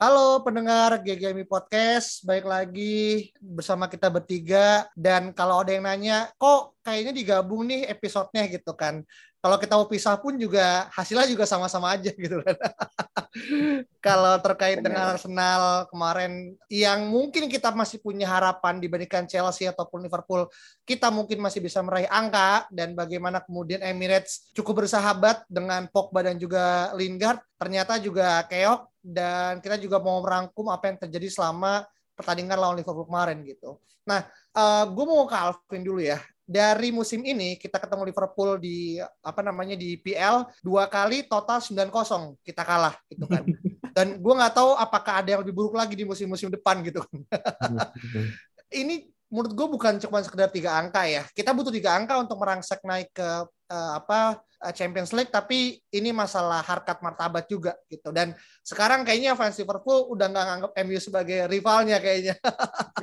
Halo pendengar GGMI Podcast, baik lagi bersama kita bertiga dan kalau ada yang nanya, kok kayaknya digabung nih episodenya gitu kan. Kalau kita mau pisah pun juga hasilnya juga sama-sama aja gitu kan. kalau terkait dengan Arsenal kemarin yang mungkin kita masih punya harapan dibandingkan Chelsea ataupun Liverpool, kita mungkin masih bisa meraih angka dan bagaimana kemudian Emirates cukup bersahabat dengan Pogba dan juga Lingard, ternyata juga keok dan kita juga mau merangkum apa yang terjadi selama pertandingan lawan Liverpool kemarin gitu. Nah, uh, gue mau ke Alvin dulu ya dari musim ini kita ketemu Liverpool di apa namanya di PL dua kali total 9-0 kita kalah gitu kan. Dan gue nggak tahu apakah ada yang lebih buruk lagi di musim-musim depan gitu kan. ini menurut gue bukan cuma sekedar tiga angka ya. Kita butuh tiga angka untuk merangsek naik ke uh, apa uh, Champions League tapi ini masalah harkat martabat juga gitu. Dan sekarang kayaknya fans Liverpool udah nggak nganggap MU sebagai rivalnya kayaknya.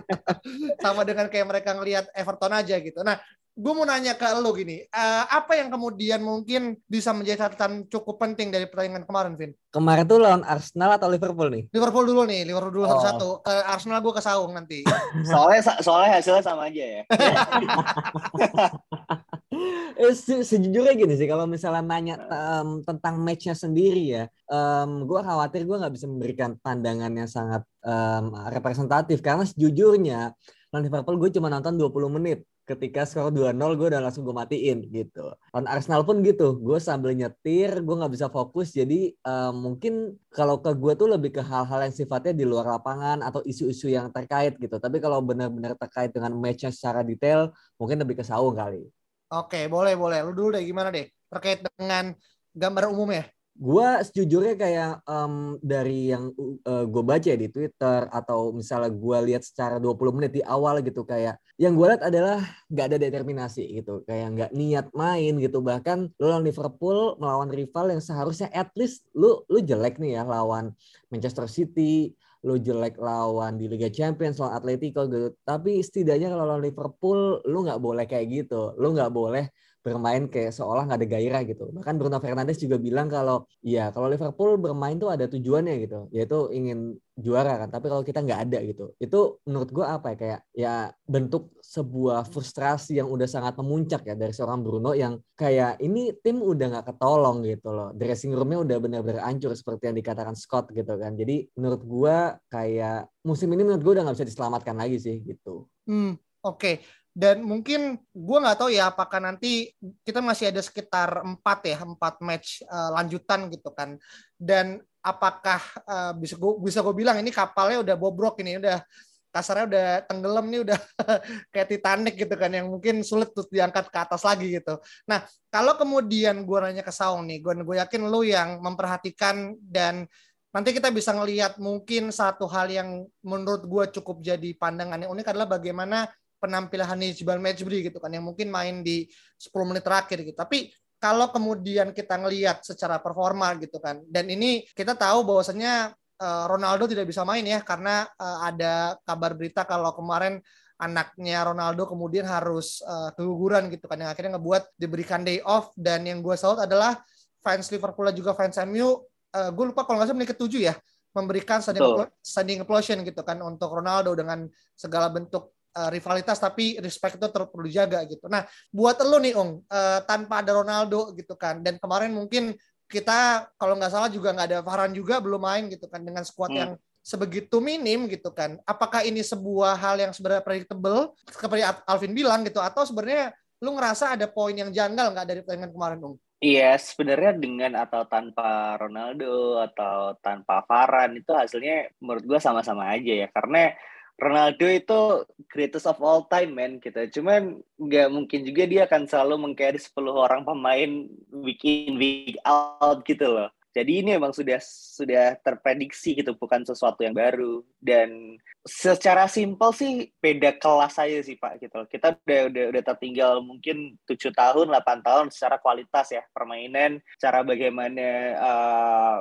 Sama dengan kayak mereka ngelihat Everton aja gitu. Nah gue mau nanya ke lo gini, uh, apa yang kemudian mungkin bisa menjadi catatan cukup penting dari pertandingan kemarin, Vin? Kemarin tuh lawan Arsenal atau Liverpool nih? Liverpool dulu nih, Liverpool dulu satu-satu. Oh. Uh, Arsenal gue ke Saung nanti. soalnya soalnya hasilnya sama aja ya. eh, se sejujurnya gini sih, kalau misalnya nanya um, tentang matchnya sendiri ya, um, gue khawatir gue nggak bisa memberikan pandangan yang sangat um, representatif karena sejujurnya Liverpool gue cuma nonton 20 menit ketika skor 2-0 gue udah langsung gue matiin gitu. On Arsenal pun gitu, gue sambil nyetir, gue nggak bisa fokus. Jadi uh, mungkin kalau ke gue tuh lebih ke hal-hal yang sifatnya di luar lapangan atau isu-isu yang terkait gitu. Tapi kalau benar-benar terkait dengan matchnya secara detail, mungkin lebih ke Saung kali. Oke, boleh boleh. Lu dulu deh gimana deh terkait dengan gambar umumnya? Gue sejujurnya kayak um, dari yang uh, gue baca di Twitter atau misalnya gue lihat secara 20 menit di awal gitu kayak yang gue lihat adalah nggak ada determinasi gitu kayak nggak niat main gitu. Bahkan lu lawan Liverpool melawan rival yang seharusnya at least lu lu jelek nih ya lawan Manchester City lu jelek lawan di Liga Champions lawan Atletico gitu. Tapi setidaknya kalau lawan Liverpool lu nggak boleh kayak gitu lu nggak boleh bermain kayak seolah nggak ada gairah gitu. Bahkan Bruno Fernandes juga bilang kalau ya kalau Liverpool bermain tuh ada tujuannya gitu, yaitu ingin juara kan. Tapi kalau kita nggak ada gitu, itu menurut gue apa ya kayak ya bentuk sebuah frustrasi yang udah sangat memuncak ya dari seorang Bruno yang kayak ini tim udah nggak ketolong gitu loh. Dressing roomnya udah benar-benar hancur seperti yang dikatakan Scott gitu kan. Jadi menurut gue kayak musim ini menurut gue udah nggak bisa diselamatkan lagi sih gitu. Hmm, oke. Dan mungkin gue nggak tahu ya apakah nanti kita masih ada sekitar empat ya empat match uh, lanjutan gitu kan dan apakah uh, bisa gue bisa gue bilang ini kapalnya udah bobrok ini udah kasarnya udah tenggelam nih udah kayak Titanic gitu kan yang mungkin sulit tuh diangkat ke atas lagi gitu. Nah kalau kemudian gue nanya ke Saung nih, gue gue yakin lu yang memperhatikan dan nanti kita bisa ngelihat mungkin satu hal yang menurut gue cukup jadi pandangan yang unik adalah bagaimana penampilan Hannibal Matchbury gitu kan yang mungkin main di 10 menit terakhir gitu. Tapi kalau kemudian kita ngelihat secara performa gitu kan dan ini kita tahu bahwasanya uh, Ronaldo tidak bisa main ya karena uh, ada kabar berita kalau kemarin anaknya Ronaldo kemudian harus uh, keguguran gitu kan yang akhirnya ngebuat diberikan day off dan yang gue salut adalah fans Liverpool juga fans MU uh, gue lupa kalau nggak salah menit ketujuh ya memberikan standing, standing applause gitu kan untuk Ronaldo dengan segala bentuk uh, rivalitas tapi respect itu terus perlu dijaga gitu. Nah, buat lo nih Ung, uh, tanpa ada Ronaldo gitu kan dan kemarin mungkin kita kalau nggak salah juga nggak ada Farhan juga belum main gitu kan dengan skuad hmm. yang sebegitu minim gitu kan. Apakah ini sebuah hal yang sebenarnya predictable seperti Alvin bilang gitu atau sebenarnya lu ngerasa ada poin yang janggal nggak dari pertandingan kemarin Ung? Iya, sebenarnya dengan atau tanpa Ronaldo atau tanpa Varane itu hasilnya menurut gue sama-sama aja ya. Karena Ronaldo itu greatest of all time man gitu. Cuman nggak mungkin juga dia akan selalu mengcarry 10 orang pemain week in week out gitu loh. Jadi ini memang sudah sudah terprediksi gitu, bukan sesuatu yang baru. Dan secara simpel sih beda kelas aja sih Pak gitu. Kita udah udah udah tertinggal mungkin tujuh tahun, 8 tahun secara kualitas ya permainan, cara bagaimana uh,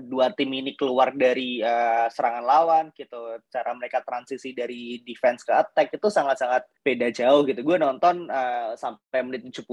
dua tim ini keluar dari uh, serangan lawan gitu, cara mereka transisi dari defense ke attack itu sangat-sangat beda jauh gitu. Gue nonton uh, sampai menit 70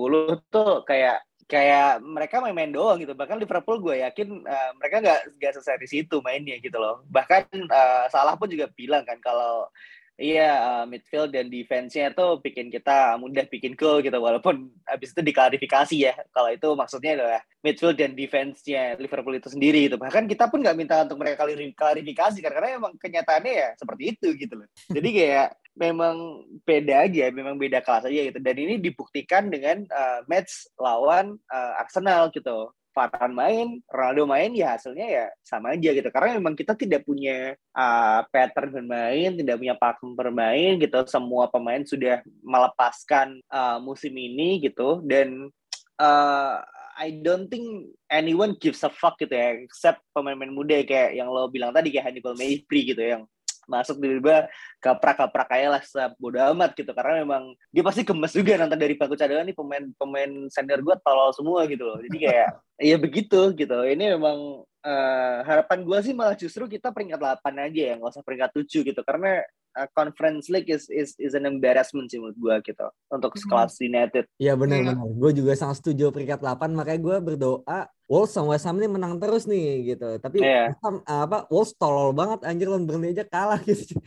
tuh kayak kayak mereka main-main doang gitu. Bahkan Liverpool gue yakin uh, mereka nggak nggak selesai di situ mainnya gitu loh. Bahkan uh, Salah pun juga bilang kan kalau Iya, uh, midfield dan defense-nya tuh bikin kita mudah bikin goal gitu, walaupun habis itu diklarifikasi ya, kalau itu maksudnya adalah midfield dan defense-nya Liverpool itu sendiri gitu. Bahkan kita pun nggak minta untuk mereka klarifikasi, karena emang kenyataannya ya seperti itu gitu loh. Jadi kayak memang beda aja, memang beda kelas aja gitu. Dan ini dibuktikan dengan uh, match lawan uh, Arsenal gitu. Farhan main, Ronaldo main, ya hasilnya ya sama aja gitu. Karena memang kita tidak punya uh, pattern bermain, tidak punya pakem bermain gitu. Semua pemain sudah melepaskan uh, musim ini gitu. Dan uh, I don't think anyone gives a fuck gitu ya, except pemain-pemain muda kayak yang lo bilang tadi kayak Hannibal Mejbri gitu yang masuk tiba-tiba kaprak-kaprak kayak lah bodo amat gitu. Karena memang dia pasti gemes juga nonton dari bangku cadangan nih pemain pemain senior gue tolol semua gitu loh. Jadi kayak iya begitu gitu. Ini memang uh, harapan gue sih malah justru kita peringkat 8 aja ya nggak usah peringkat 7 gitu karena uh, Conference League is is is an embarrassment sih menurut gue gitu untuk hmm. sekelas United. Iya benar-benar. Yeah. Gue juga sangat setuju peringkat 8 makanya gue berdoa Wolves sama West Ham ini menang terus nih gitu. Tapi yeah. West Ham, apa Wolves tolol banget anjir lawan Burnley aja kalah gitu.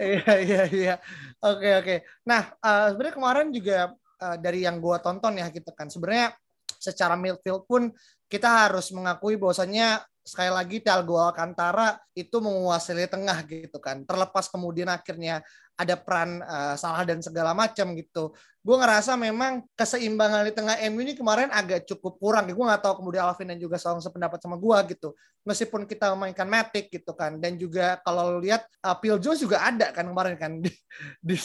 Iya iya iya. Oke oke. Nah, uh, sebenarnya kemarin juga uh, dari yang gue tonton ya gitu kan. Sebenarnya secara midfield pun kita harus mengakui bahwasannya sekali lagi Thiago Alcantara itu menguasai tengah gitu kan. Terlepas kemudian akhirnya ada peran uh, salah dan segala macam gitu. Gue ngerasa memang keseimbangan di tengah MU ini kemarin agak cukup kurang. Gue nggak tahu kemudian Alvin dan juga Song sependapat sama gue gitu. Meskipun kita memainkan Matic gitu kan. Dan juga kalau lo lihat uh, Phil Jones juga ada kan kemarin kan di di,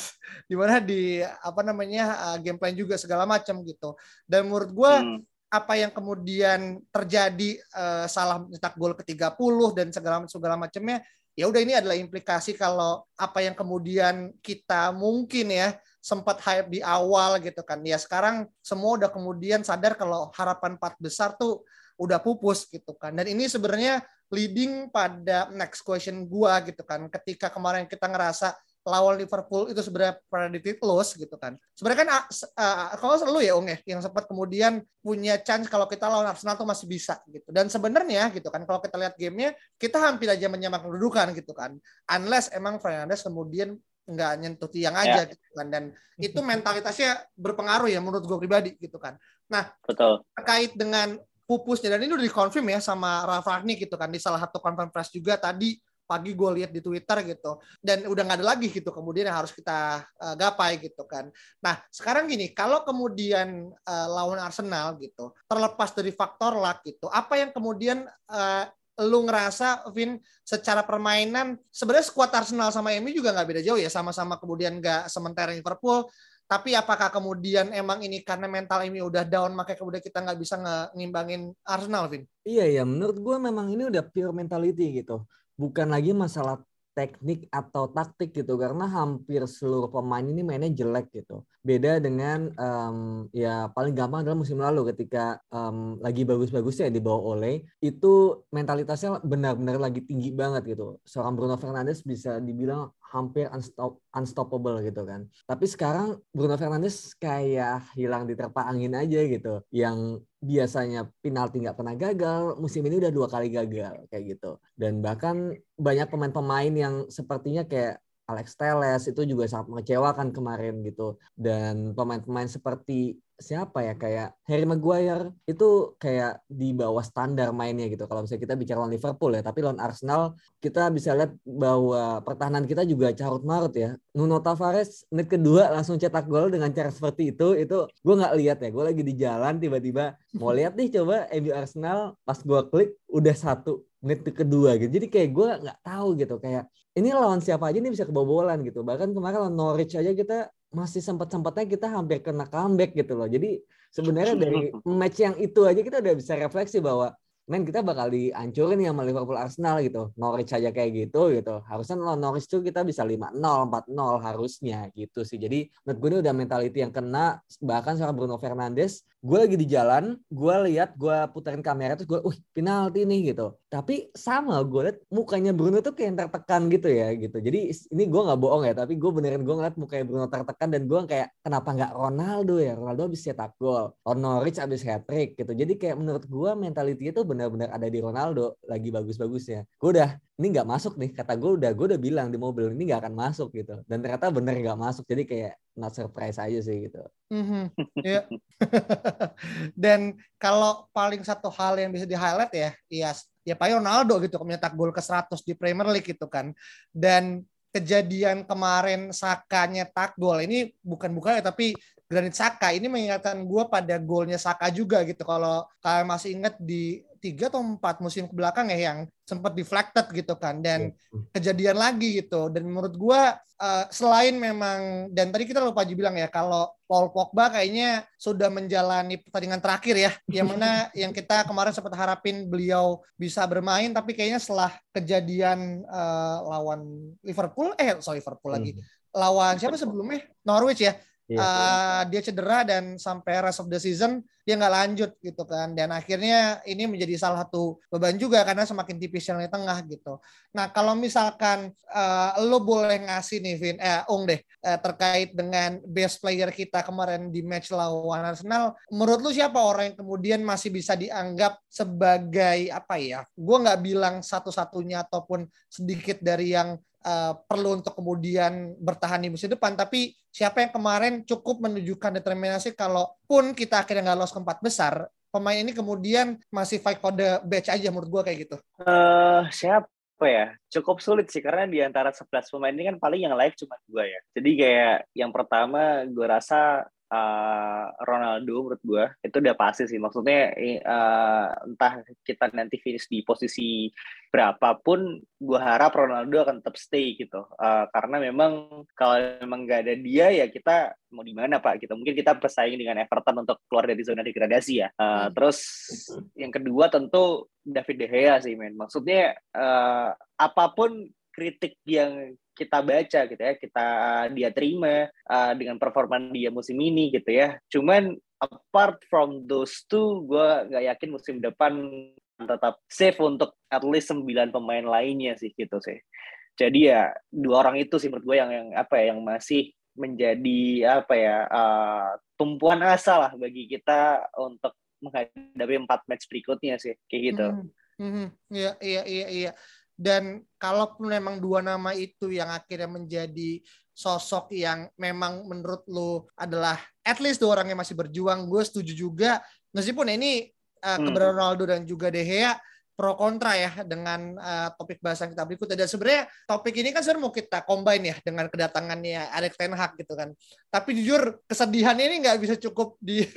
di mana di apa namanya uh, game plan juga segala macam gitu. Dan menurut gue hmm apa yang kemudian terjadi uh, salah mencetak gol ke-30 dan segala segala macamnya ya udah ini adalah implikasi kalau apa yang kemudian kita mungkin ya sempat hype di awal gitu kan ya sekarang semua udah kemudian sadar kalau harapan empat besar tuh udah pupus gitu kan dan ini sebenarnya leading pada next question gua gitu kan ketika kemarin kita ngerasa lawan Liverpool itu sebenarnya predicted loss gitu kan. Sebenarnya kan uh, kalau selalu ya Ung ya yang sempat kemudian punya chance kalau kita lawan Arsenal tuh masih bisa gitu. Dan sebenarnya gitu kan kalau kita lihat gamenya kita hampir aja menyamakan kedudukan gitu kan. Unless emang Fernandes kemudian nggak nyentuh tiang aja yeah. gitu kan dan itu mentalitasnya berpengaruh ya menurut gue pribadi gitu kan. Nah, Betul. terkait dengan pupusnya dan ini udah dikonfirm ya sama Rafa Ragnik gitu kan di salah satu conference juga tadi pagi gue lihat di Twitter gitu dan udah nggak ada lagi gitu kemudian yang harus kita uh, gapai gitu kan nah sekarang gini kalau kemudian uh, lawan Arsenal gitu terlepas dari faktor luck gitu apa yang kemudian uh, lu ngerasa Vin secara permainan sebenarnya skuad Arsenal sama MU juga nggak beda jauh ya sama-sama kemudian nggak sementara Liverpool tapi apakah kemudian emang ini karena mental ini udah down makanya kemudian kita nggak bisa ngimbangin Arsenal, Vin? Iya ya, menurut gue memang ini udah pure mentality gitu bukan lagi masalah teknik atau taktik gitu karena hampir seluruh pemain ini mainnya jelek gitu. Beda dengan um, ya paling gampang adalah musim lalu ketika um, lagi bagus-bagusnya di bawah Ole itu mentalitasnya benar-benar lagi tinggi banget gitu. Seorang Bruno Fernandes bisa dibilang hampir unstop, unstoppable gitu kan. Tapi sekarang Bruno Fernandes kayak hilang diterpa angin aja gitu. Yang biasanya penalti nggak pernah gagal, musim ini udah dua kali gagal kayak gitu. Dan bahkan banyak pemain-pemain yang sepertinya kayak Alex Teles itu juga sangat mengecewakan kemarin gitu. Dan pemain-pemain seperti siapa ya kayak Harry Maguire itu kayak di bawah standar mainnya gitu. Kalau misalnya kita bicara lawan Liverpool ya, tapi lawan Arsenal kita bisa lihat bahwa pertahanan kita juga carut marut ya. Nuno Tavares menit kedua langsung cetak gol dengan cara seperti itu. Itu gue nggak lihat ya. Gue lagi di jalan tiba-tiba mau lihat nih coba MU Arsenal pas gue klik udah satu menit kedua gitu. Jadi kayak gue nggak tahu gitu kayak ini lawan siapa aja nih bisa kebobolan gitu. Bahkan kemarin lawan Norwich aja kita masih sempat-sempatnya kita hampir kena comeback gitu loh. Jadi sebenarnya dari match yang itu aja kita udah bisa refleksi bahwa men kita bakal dihancurin ya sama Liverpool Arsenal gitu. Norwich aja kayak gitu gitu. Harusnya lawan Norwich tuh kita bisa 5-0, 4-0 harusnya gitu sih. Jadi menurut gue ini udah mentality yang kena bahkan sama Bruno Fernandes gue lagi di jalan, gue lihat, gue puterin kamera terus gue, uh penalti nih gitu. Tapi sama gue liat mukanya Bruno tuh kayak tertekan gitu ya gitu. Jadi ini gue nggak bohong ya, tapi gue benerin gue ngeliat mukanya Bruno tertekan dan gue kayak kenapa nggak Ronaldo ya? Ronaldo habis cetak gol, Norwich habis hat trick gitu. Jadi kayak menurut gue mentality itu benar-benar ada di Ronaldo lagi bagus-bagusnya. Gue udah ini nggak masuk nih kata gue udah gue udah bilang di mobil ini nggak akan masuk gitu dan ternyata bener nggak masuk jadi kayak not surprise aja sih gitu. Mm-hmm. Yeah. Dan kalau paling satu hal yang bisa di highlight ya, ya ya Pak Ronaldo gitu mencetak gol ke 100 di Premier League gitu kan. Dan kejadian kemarin Saka nyetak gol ini bukan bukan ya tapi Granit Saka ini mengingatkan gue pada golnya Saka juga gitu kalau kalian masih ingat di tiga atau empat musim ke belakang ya yang sempat deflected gitu kan. Dan iya. kejadian lagi gitu. Dan menurut gue uh, selain memang dan tadi kita lupa aja bilang ya kalau Paul Pogba kayaknya sudah menjalani pertandingan terakhir ya. Yang mana yang kita kemarin sempat harapin beliau bisa bermain tapi kayaknya setelah kejadian uh, lawan Liverpool eh sorry Liverpool lagi. Hmm. lawan siapa sebelumnya? Norwich ya Yeah. Iya. Uh, dia cedera dan sampai rest of the season dia nggak lanjut gitu kan dan akhirnya ini menjadi salah satu beban juga karena semakin tipis yang di tengah gitu. Nah kalau misalkan uh, lo boleh ngasih nih Vin, eh Ung deh uh, terkait dengan best player kita kemarin di match lawan Arsenal, menurut lo siapa orang yang kemudian masih bisa dianggap sebagai apa ya? Gue nggak bilang satu-satunya ataupun sedikit dari yang uh, perlu untuk kemudian bertahan di musim depan. Tapi siapa yang kemarin cukup menunjukkan determinasi kalaupun kita akhirnya nggak lolos ke empat besar, pemain ini kemudian masih fight for the batch aja menurut gue kayak gitu. Uh, siapa ya cukup sulit sih karena di antara 11 pemain ini kan paling yang live cuma gue ya jadi kayak yang pertama gue rasa uh, Ronaldo menurut gue itu udah pasti sih. Maksudnya uh, entah kita nanti finish di posisi berapapun gue harap Ronaldo akan tetap stay gitu. Uh, karena memang kalau memang nggak ada dia ya kita mau di mana pak? Kita gitu. mungkin kita bersaing dengan Everton untuk keluar dari zona degradasi ya. Uh, hmm. terus yang kedua tentu David De Gea sih men. Maksudnya uh, apa pun kritik yang kita baca gitu ya, kita dia terima uh, dengan performa dia musim ini gitu ya. Cuman apart from those two, gue nggak yakin musim depan tetap safe untuk at least 9 pemain lainnya sih gitu sih. Jadi ya dua orang itu sih menurut gue yang yang apa ya yang masih menjadi apa ya uh, tumpuan asa lah bagi kita untuk menghadapi empat match berikutnya sih kayak gitu. Mm -hmm. Iya iya iya iya dan kalaupun memang dua nama itu yang akhirnya menjadi sosok yang memang menurut lo adalah at least dua orang yang masih berjuang gue setuju juga. Meskipun ini uh, keberadaan Ronaldo dan juga De Gea pro kontra ya dengan uh, topik bahasan kita berikutnya. Dan sebenarnya topik ini kan sebenarnya mau kita combine ya dengan kedatangannya Alex Ten Hag gitu kan. Tapi jujur kesedihan ini nggak bisa cukup di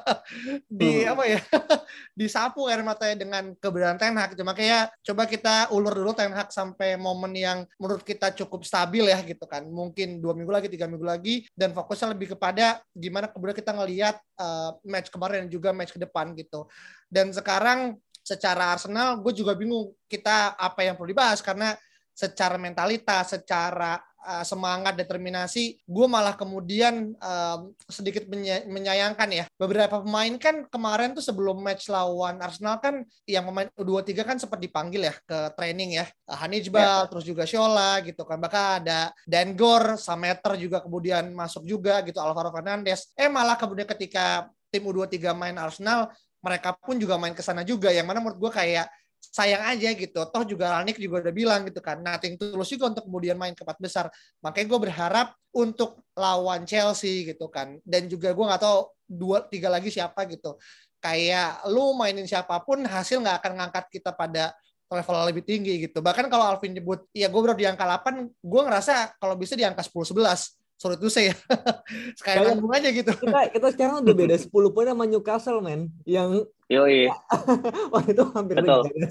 di hmm. apa ya disapu air matanya dengan keberadaan Ten Hag. Cuma kayak coba kita ulur dulu Ten Hag sampai momen yang menurut kita cukup stabil ya gitu kan. Mungkin dua minggu lagi, tiga minggu lagi dan fokusnya lebih kepada gimana kemudian kita ngelihat uh, match kemarin dan juga match ke depan gitu. Dan sekarang secara Arsenal gue juga bingung kita apa yang perlu dibahas karena secara mentalitas, secara uh, semangat, determinasi, gue malah kemudian uh, sedikit menyayangkan ya. Beberapa pemain kan kemarin tuh sebelum match lawan Arsenal kan yang pemain U23 kan sempat dipanggil ya ke training ya. Hanijbal, ya. terus juga Shola gitu kan. Bahkan ada Dengor, Sameter juga kemudian masuk juga gitu, Alvaro Fernandes. Eh malah kemudian ketika tim U23 main Arsenal, mereka pun juga main ke sana juga yang mana menurut gue kayak sayang aja gitu. Toh juga Alnik juga udah bilang gitu kan, nothing tulus juga untuk kemudian main ke empat besar. Makanya gue berharap untuk lawan Chelsea gitu kan. Dan juga gue nggak tahu dua tiga lagi siapa gitu. Kayak lu mainin siapa pun hasil nggak akan ngangkat kita pada level lebih tinggi gitu. Bahkan kalau Alvin nyebut, ya gue baru di angka 8, gue ngerasa kalau bisa di angka 10-11 sorry tuh saya sekalian ngomong aja gitu. kita, kita sekarang udah beda 10 poin sama Newcastle men. Yang Yoi. wah itu hampir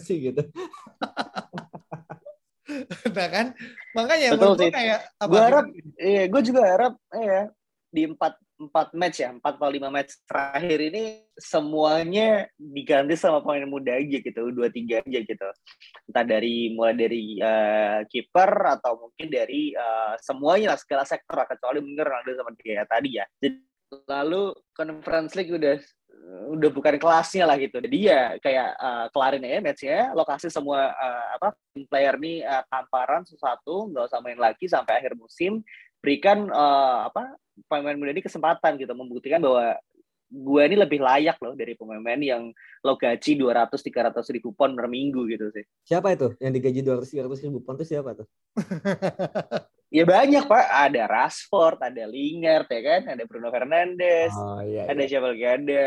sih gitu. Nah kan makanya Betul sih. kayak apa? gue harap iya gue juga harap ya di empat empat match ya empat atau lima match terakhir ini semuanya diganti sama pemain muda aja gitu dua tiga aja gitu. Entah dari mulai dari uh, kiper atau mungkin dari uh, semuanya lah segala sektor kecuali mungkin Ronaldo sama dia tadi ya. Jadi lalu conference league udah udah bukan kelasnya lah gitu. Jadi ya kayak uh, kelarin aja matchnya lokasi semua uh, apa player nih uh, tamparan sesuatu nggak usah main lagi sampai akhir musim berikan uh, apa pemain muda ini kesempatan gitu membuktikan bahwa gue ini lebih layak loh dari pemain yang lo gaji 200 300 ribu pon per minggu gitu sih. Siapa itu yang digaji 200 300 ribu pon itu siapa tuh? ya banyak pak, ada Rashford, ada Lingard ya kan, ada Bruno Fernandes, oh, iya, iya. ada siapa lagi ada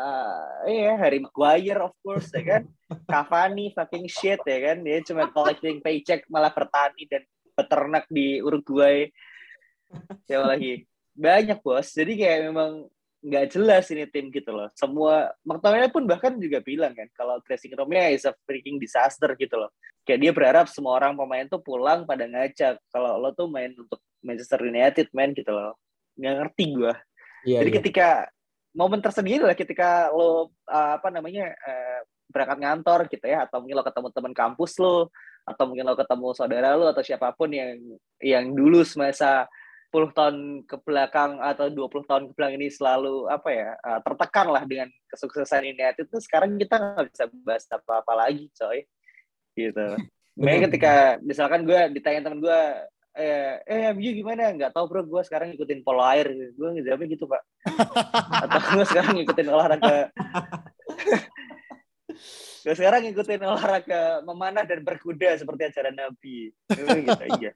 uh, iya Harry Maguire of course ya kan, Cavani fucking shit ya kan, dia cuma collecting paycheck malah bertani dan peternak di Uruguay. Siapa lagi? banyak bos jadi kayak memang nggak jelas ini tim gitu loh. Semua McTominay pun bahkan juga bilang kan kalau dressing roomnya is a freaking disaster gitu loh. Kayak dia berharap semua orang pemain tuh pulang pada ngajak. Kalau lo tuh main untuk Manchester United main gitu loh. Nggak ngerti gue iya, jadi iya. ketika momen tersendiri lah ketika lo uh, apa namanya uh, berangkat ngantor gitu ya atau mungkin lo ketemu teman kampus lo atau mungkin lo ketemu saudara lo atau siapa pun yang yang dulu semasa 10 tahun ke belakang atau 20 tahun ke belakang ini selalu apa ya uh, tertekan lah dengan kesuksesan United itu sekarang kita nggak bisa bahas apa-apa lagi coy. Gitu. Makanya ketika misalkan gue ditanya temen gue eh eh MU gimana? Nggak tahu bro gue sekarang ngikutin polo air. Gue ngejawabnya gitu pak. Atau gue sekarang ngikutin olahraga. Gue sekarang ngikutin olahraga memanah dan berkuda seperti acara Nabi. Gitu aja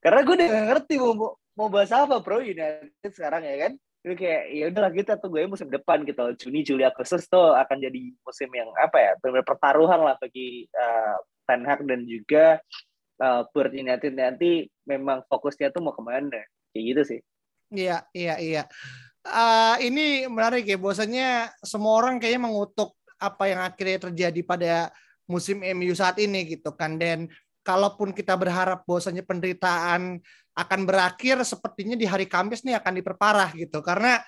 karena gue udah gak ngerti mau mau bahas apa bro? United sekarang ya kan? Itu kayak ya udahlah kita tunggu ya musim depan gitu. Juni Juli Agustus tuh akan jadi musim yang apa ya benar pertaruhan lah bagi uh, Ten Hag dan juga uh, Bird United. Nanti memang fokusnya tuh mau ke mana? Kayak gitu sih. Iya iya iya. Uh, ini menarik ya bosannya semua orang kayaknya mengutuk apa yang akhirnya terjadi pada musim MU saat ini gitu kan. Dan kalaupun kita berharap bahwasanya penderitaan akan berakhir sepertinya di hari Kamis nih akan diperparah gitu. Karena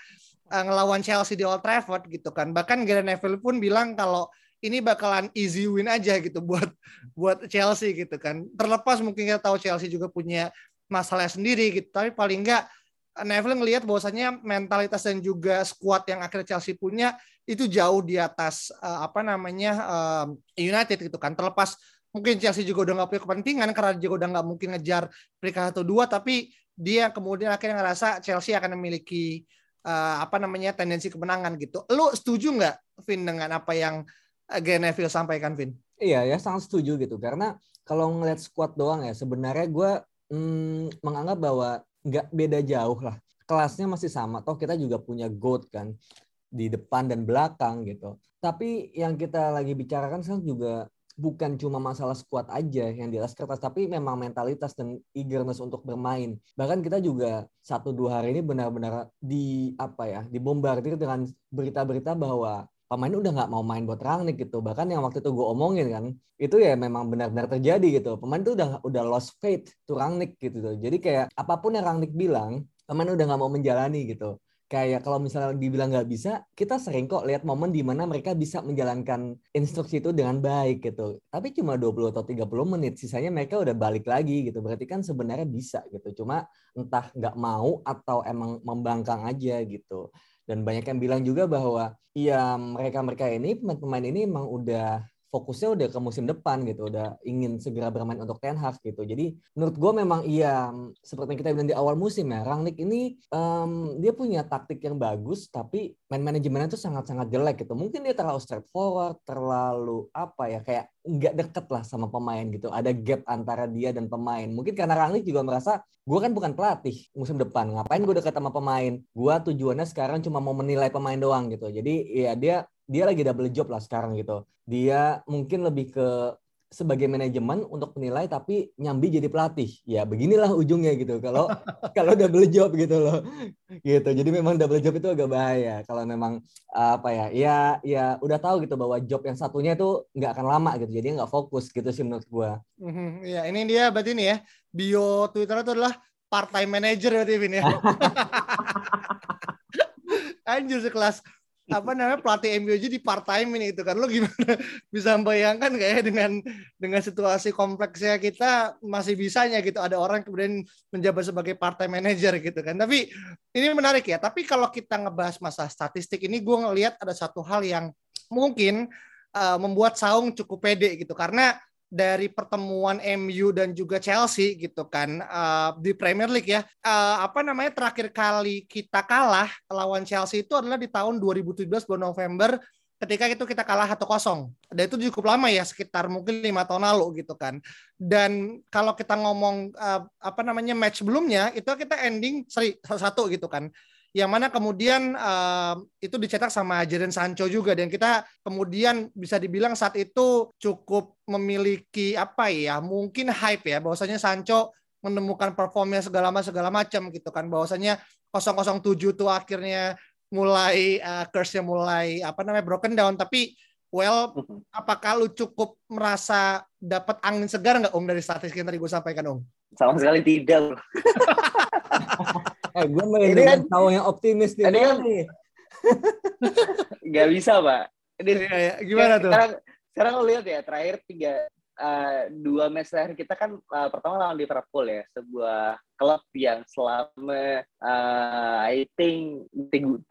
uh, ngelawan Chelsea di Old Trafford gitu kan. Bahkan Gary Neville pun bilang kalau ini bakalan easy win aja gitu buat buat Chelsea gitu kan. Terlepas mungkin kita tahu Chelsea juga punya masalah sendiri gitu. Tapi paling enggak Neville ngelihat bahwasanya mentalitas dan juga skuad yang akhirnya Chelsea punya itu jauh di atas uh, apa namanya uh, United gitu kan. Terlepas mungkin Chelsea juga udah nggak punya kepentingan karena juga udah nggak mungkin ngejar peringkat satu dua tapi dia kemudian akhirnya ngerasa Chelsea akan memiliki uh, apa namanya tendensi kemenangan gitu. Lu setuju nggak Vin dengan apa yang eh, Gary Neville sampaikan Vin? Iya ya sangat setuju gitu karena kalau ngeliat squad doang ya sebenarnya gue hmm, menganggap bahwa nggak beda jauh lah kelasnya masih sama toh kita juga punya goat kan di depan dan belakang gitu tapi yang kita lagi bicarakan sekarang juga bukan cuma masalah squad aja yang di atas kertas, tapi memang mentalitas dan eagerness untuk bermain. Bahkan kita juga satu dua hari ini benar-benar di apa ya, dibombardir dengan berita-berita bahwa pemain udah nggak mau main buat Rangnick gitu. Bahkan yang waktu itu gue omongin kan, itu ya memang benar-benar terjadi gitu. Pemain itu udah udah lost faith to Rangnick gitu. Jadi kayak apa pun yang Rangnick bilang, pemain udah nggak mau menjalani gitu kayak kalau misalnya dibilang nggak bisa, kita sering kok lihat momen di mana mereka bisa menjalankan instruksi itu dengan baik gitu. Tapi cuma 20 atau 30 menit, sisanya mereka udah balik lagi gitu. Berarti kan sebenarnya bisa gitu. Cuma entah nggak mau atau emang membangkang aja gitu. Dan banyak yang bilang juga bahwa ya mereka-mereka ini pemain-pemain ini emang udah fokusnya udah ke musim depan gitu, udah ingin segera bermain untuk Ten Hag gitu. Jadi menurut gue memang iya seperti yang kita bilang di awal musim ya, Rangnick ini um, dia punya taktik yang bagus, tapi main manajemennya itu sangat-sangat jelek gitu. Mungkin dia terlalu straightforward, terlalu apa ya kayak nggak deket lah sama pemain gitu. Ada gap antara dia dan pemain. Mungkin karena Rangnick juga merasa gue kan bukan pelatih musim depan. Ngapain gue deket sama pemain? Gue tujuannya sekarang cuma mau menilai pemain doang gitu. Jadi ya dia dia lagi double job lah sekarang gitu. Dia mungkin lebih ke sebagai manajemen untuk penilai tapi nyambi jadi pelatih. Ya beginilah ujungnya gitu. Kalau kalau double job gitu loh. Gitu. Jadi memang double job itu agak bahaya kalau memang apa ya? Ya ya udah tahu gitu bahwa job yang satunya itu nggak akan lama gitu. Jadi nggak fokus gitu sih menurut gua. Mm-hmm. Ya, ini dia berarti nih ya. Bio Twitter itu adalah part time manager berarti ini ya. anjir sekelas apa namanya pelatih MU aja di part time ini itu kan. Lo gimana? Bisa membayangkan kayak dengan dengan situasi kompleksnya kita masih bisanya gitu ada orang kemudian menjabat sebagai part time manager gitu kan. Tapi ini menarik ya tapi kalau kita ngebahas masa statistik ini gue ngelihat ada satu hal yang mungkin uh, membuat Saung cukup pede gitu. Karena dari pertemuan MU dan juga Chelsea gitu kan uh, di Premier League ya. Uh, apa namanya terakhir kali kita kalah lawan Chelsea itu adalah di tahun 2017 bulan November ketika itu kita kalah satu kosong. Dan itu cukup lama ya sekitar mungkin lima tahun lalu gitu kan. Dan kalau kita ngomong uh, apa namanya match sebelumnya itu kita ending seri satu gitu kan yang mana kemudian uh, itu dicetak sama Jadon Sancho juga dan kita kemudian bisa dibilang saat itu cukup memiliki apa ya mungkin hype ya bahwasanya Sancho menemukan performnya segala macam segala macam gitu kan bahwasanya 007 tuh akhirnya mulai uh, curse-nya mulai apa namanya broken down tapi well apakah lu cukup merasa dapat angin segar nggak Om dari statistik yang tadi gue sampaikan Om? Sama sekali tidak. eh gue main ini kan, tahu yang optimis nih. Ini kan, Gak bisa pak. Ini ya, ya. gimana tuh? Sekarang sekarang lo lihat ya terakhir tiga uh, dua match terakhir kita kan uh, pertama lawan Liverpool ya sebuah klub yang selama uh, I think 20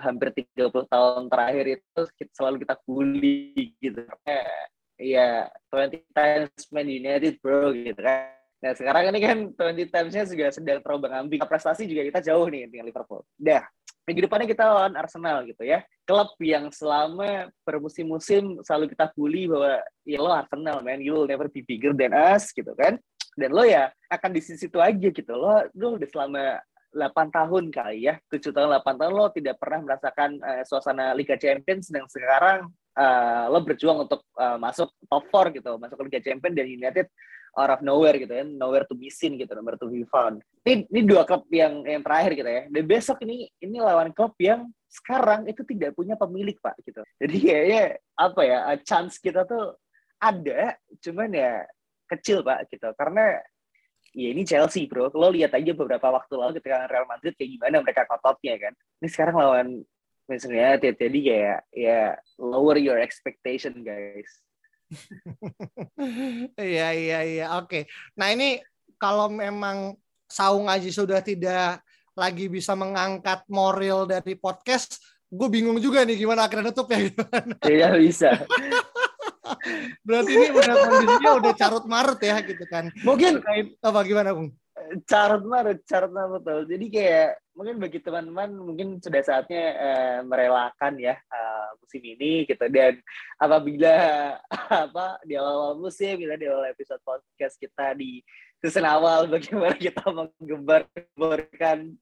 hampir 30 tahun terakhir itu selalu kita bully gitu. Ya, 20 times Man United bro gitu kan Nah sekarang ini kan 20 times-nya juga sedang terombang ambing. Prestasi juga kita jauh nih dengan Liverpool. Dah, minggu depannya kita lawan Arsenal gitu ya. Klub yang selama bermusim-musim selalu kita bully bahwa ya lo Arsenal man, you will never be bigger than us gitu kan. Dan lo ya akan di situ aja gitu. Lo, lo udah selama 8 tahun kali ya, 7 tahun 8 tahun lo tidak pernah merasakan uh, suasana Liga Champions dan sekarang uh, lo berjuang untuk uh, masuk top 4 gitu, masuk ke Liga Champions dan United out of nowhere gitu ya, nowhere to be seen gitu, nowhere to be found. Ini, ini dua klub yang yang terakhir gitu ya. Dan besok ini ini lawan klub yang sekarang itu tidak punya pemilik pak gitu. Jadi kayaknya apa ya, chance kita tuh ada, cuman ya kecil pak gitu. Karena ya ini Chelsea bro. Lo lihat aja beberapa waktu lalu ketika Real Madrid kayak gimana mereka kototnya kan. Ini sekarang lawan misalnya jadi kayak ya lower your expectation guys. Iya iya iya oke. Nah ini kalau memang Saung Aji sudah tidak lagi bisa mengangkat moral dari podcast, gue bingung juga nih gimana akhirnya tutup ya gimana. Iya bisa. Berarti ini udah kondisinya udah carut marut ya gitu kan. Mungkin apa gimana Bung? Carut marut, carut marut betul. Jadi kayak mungkin bagi teman-teman mungkin sudah saatnya uh, merelakan ya uh, musim ini gitu. Dan apabila apa di awal-awal musim kita di awal episode podcast kita di season awal bagaimana kita menggembar-gemborkan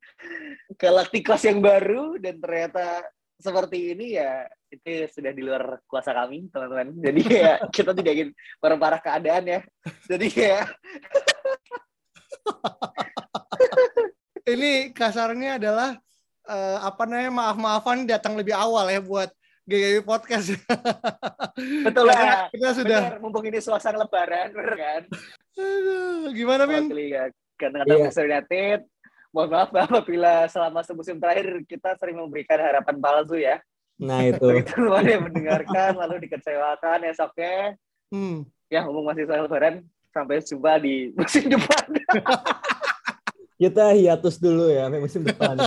galaktikos yang baru dan ternyata seperti ini ya itu sudah di luar kuasa kami teman-teman. Jadi ya kita tidak ingin memperparah keadaan ya. Jadi kayak ini kasarnya adalah uh, apa namanya maaf-maafan datang lebih awal ya buat GGW podcast. Betul lah. Kita sudah bener, mumpung ini suasana lebaran, bener kan? gimana Min? Karena kata yeah. United, mohon maaf apabila selama semusim terakhir kita sering memberikan harapan palsu ya. Nah itu. itu yang mendengarkan lalu dikecewakan esoknya. Hmm. Ya, ngomong masih soal lebaran, sampai jumpa di musim depan. Kita hiatus dulu ya musim depan.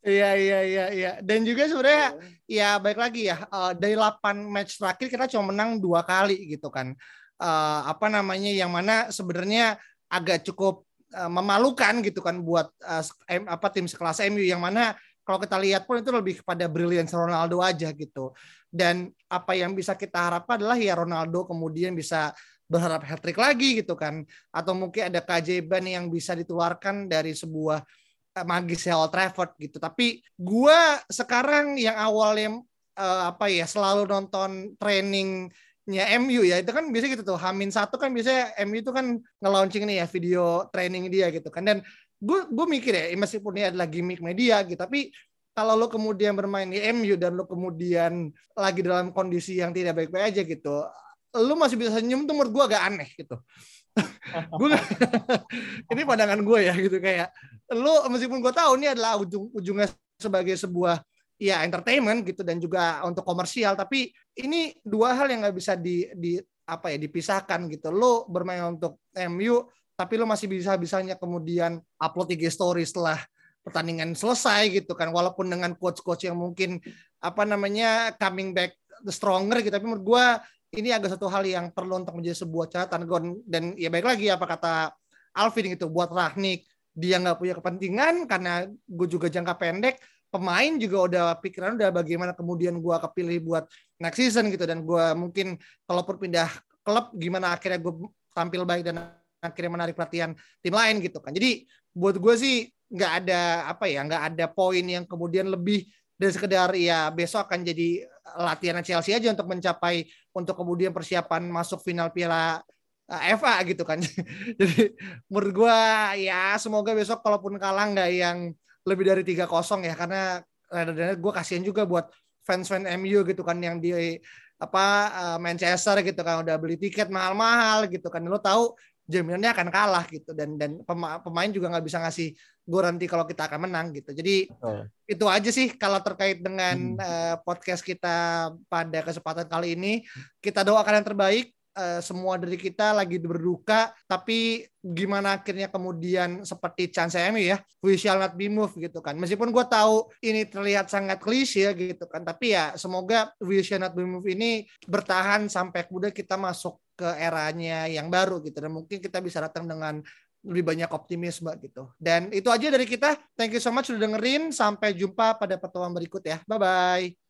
Iya iya iya iya. Dan juga sebenarnya ya baik lagi ya uh, dari 8 match terakhir kita cuma menang dua kali gitu kan. Uh, apa namanya yang mana sebenarnya agak cukup uh, memalukan gitu kan buat uh, apa tim sekelas MU yang mana kalau kita lihat pun itu lebih kepada brilliance Ronaldo aja gitu. Dan apa yang bisa kita harapkan adalah ya Ronaldo kemudian bisa berharap hat trick lagi gitu kan. Atau mungkin ada keajaiban yang bisa ditularkan dari sebuah eh, magis Old Trafford gitu. Tapi gue sekarang yang awalnya uh, apa ya selalu nonton trainingnya MU ya itu kan biasa gitu tuh. Hamin satu kan biasanya MU itu kan nge-launching nih ya video training dia gitu kan. Dan gue gue mikir ya meskipun ini adalah gimmick media gitu tapi kalau lo kemudian bermain di MU dan lo kemudian lagi dalam kondisi yang tidak baik-baik aja gitu, lo masih bisa senyum tuh menurut gue agak aneh gitu. gue ini pandangan gue ya gitu kayak lu meskipun gue tahu ini adalah ujung ujungnya sebagai sebuah ya entertainment gitu dan juga untuk komersial tapi ini dua hal yang nggak bisa di, di apa ya dipisahkan gitu lo bermain untuk MU tapi lo masih bisa bisanya kemudian upload IG story setelah pertandingan selesai gitu kan walaupun dengan coach-coach yang mungkin apa namanya coming back the stronger gitu. Tapi menurut gue ini agak satu hal yang perlu untuk menjadi sebuah catatan dan ya baik lagi apa kata Alvin gitu buat Rahnik dia nggak punya kepentingan karena gue juga jangka pendek pemain juga udah pikiran udah bagaimana kemudian gue kepilih buat next season gitu. Dan gue mungkin kalaupun pindah klub gimana akhirnya gue tampil baik dan akhirnya menarik perhatian tim lain gitu kan. Jadi buat gue sih nggak ada apa ya nggak ada poin yang kemudian lebih dari sekedar ya besok akan jadi latihan Chelsea aja untuk mencapai untuk kemudian persiapan masuk final Piala eh, FA gitu kan. Jadi menurut gue ya semoga besok kalaupun kalah nggak yang lebih dari tiga kosong ya karena gue kasihan juga buat fans-fans MU gitu kan yang di apa eh, Manchester gitu kan udah beli tiket mahal-mahal gitu kan. Lo tahu jaminannya akan kalah gitu dan dan pemain juga nggak bisa ngasih garansi kalau kita akan menang gitu. Jadi oh. itu aja sih kalau terkait dengan hmm. uh, podcast kita pada kesempatan kali ini. Kita doakan yang terbaik. Uh, semua dari kita lagi berduka, tapi gimana akhirnya kemudian seperti chance MU ya, we shall not be moved gitu kan. Meskipun gue tahu ini terlihat sangat klise gitu kan, tapi ya semoga we shall not be moved ini bertahan sampai kemudian kita masuk ke eranya yang baru gitu dan mungkin kita bisa datang dengan lebih banyak optimisme gitu. Dan itu aja dari kita. Thank you so much sudah dengerin. Sampai jumpa pada pertemuan berikut ya. Bye bye.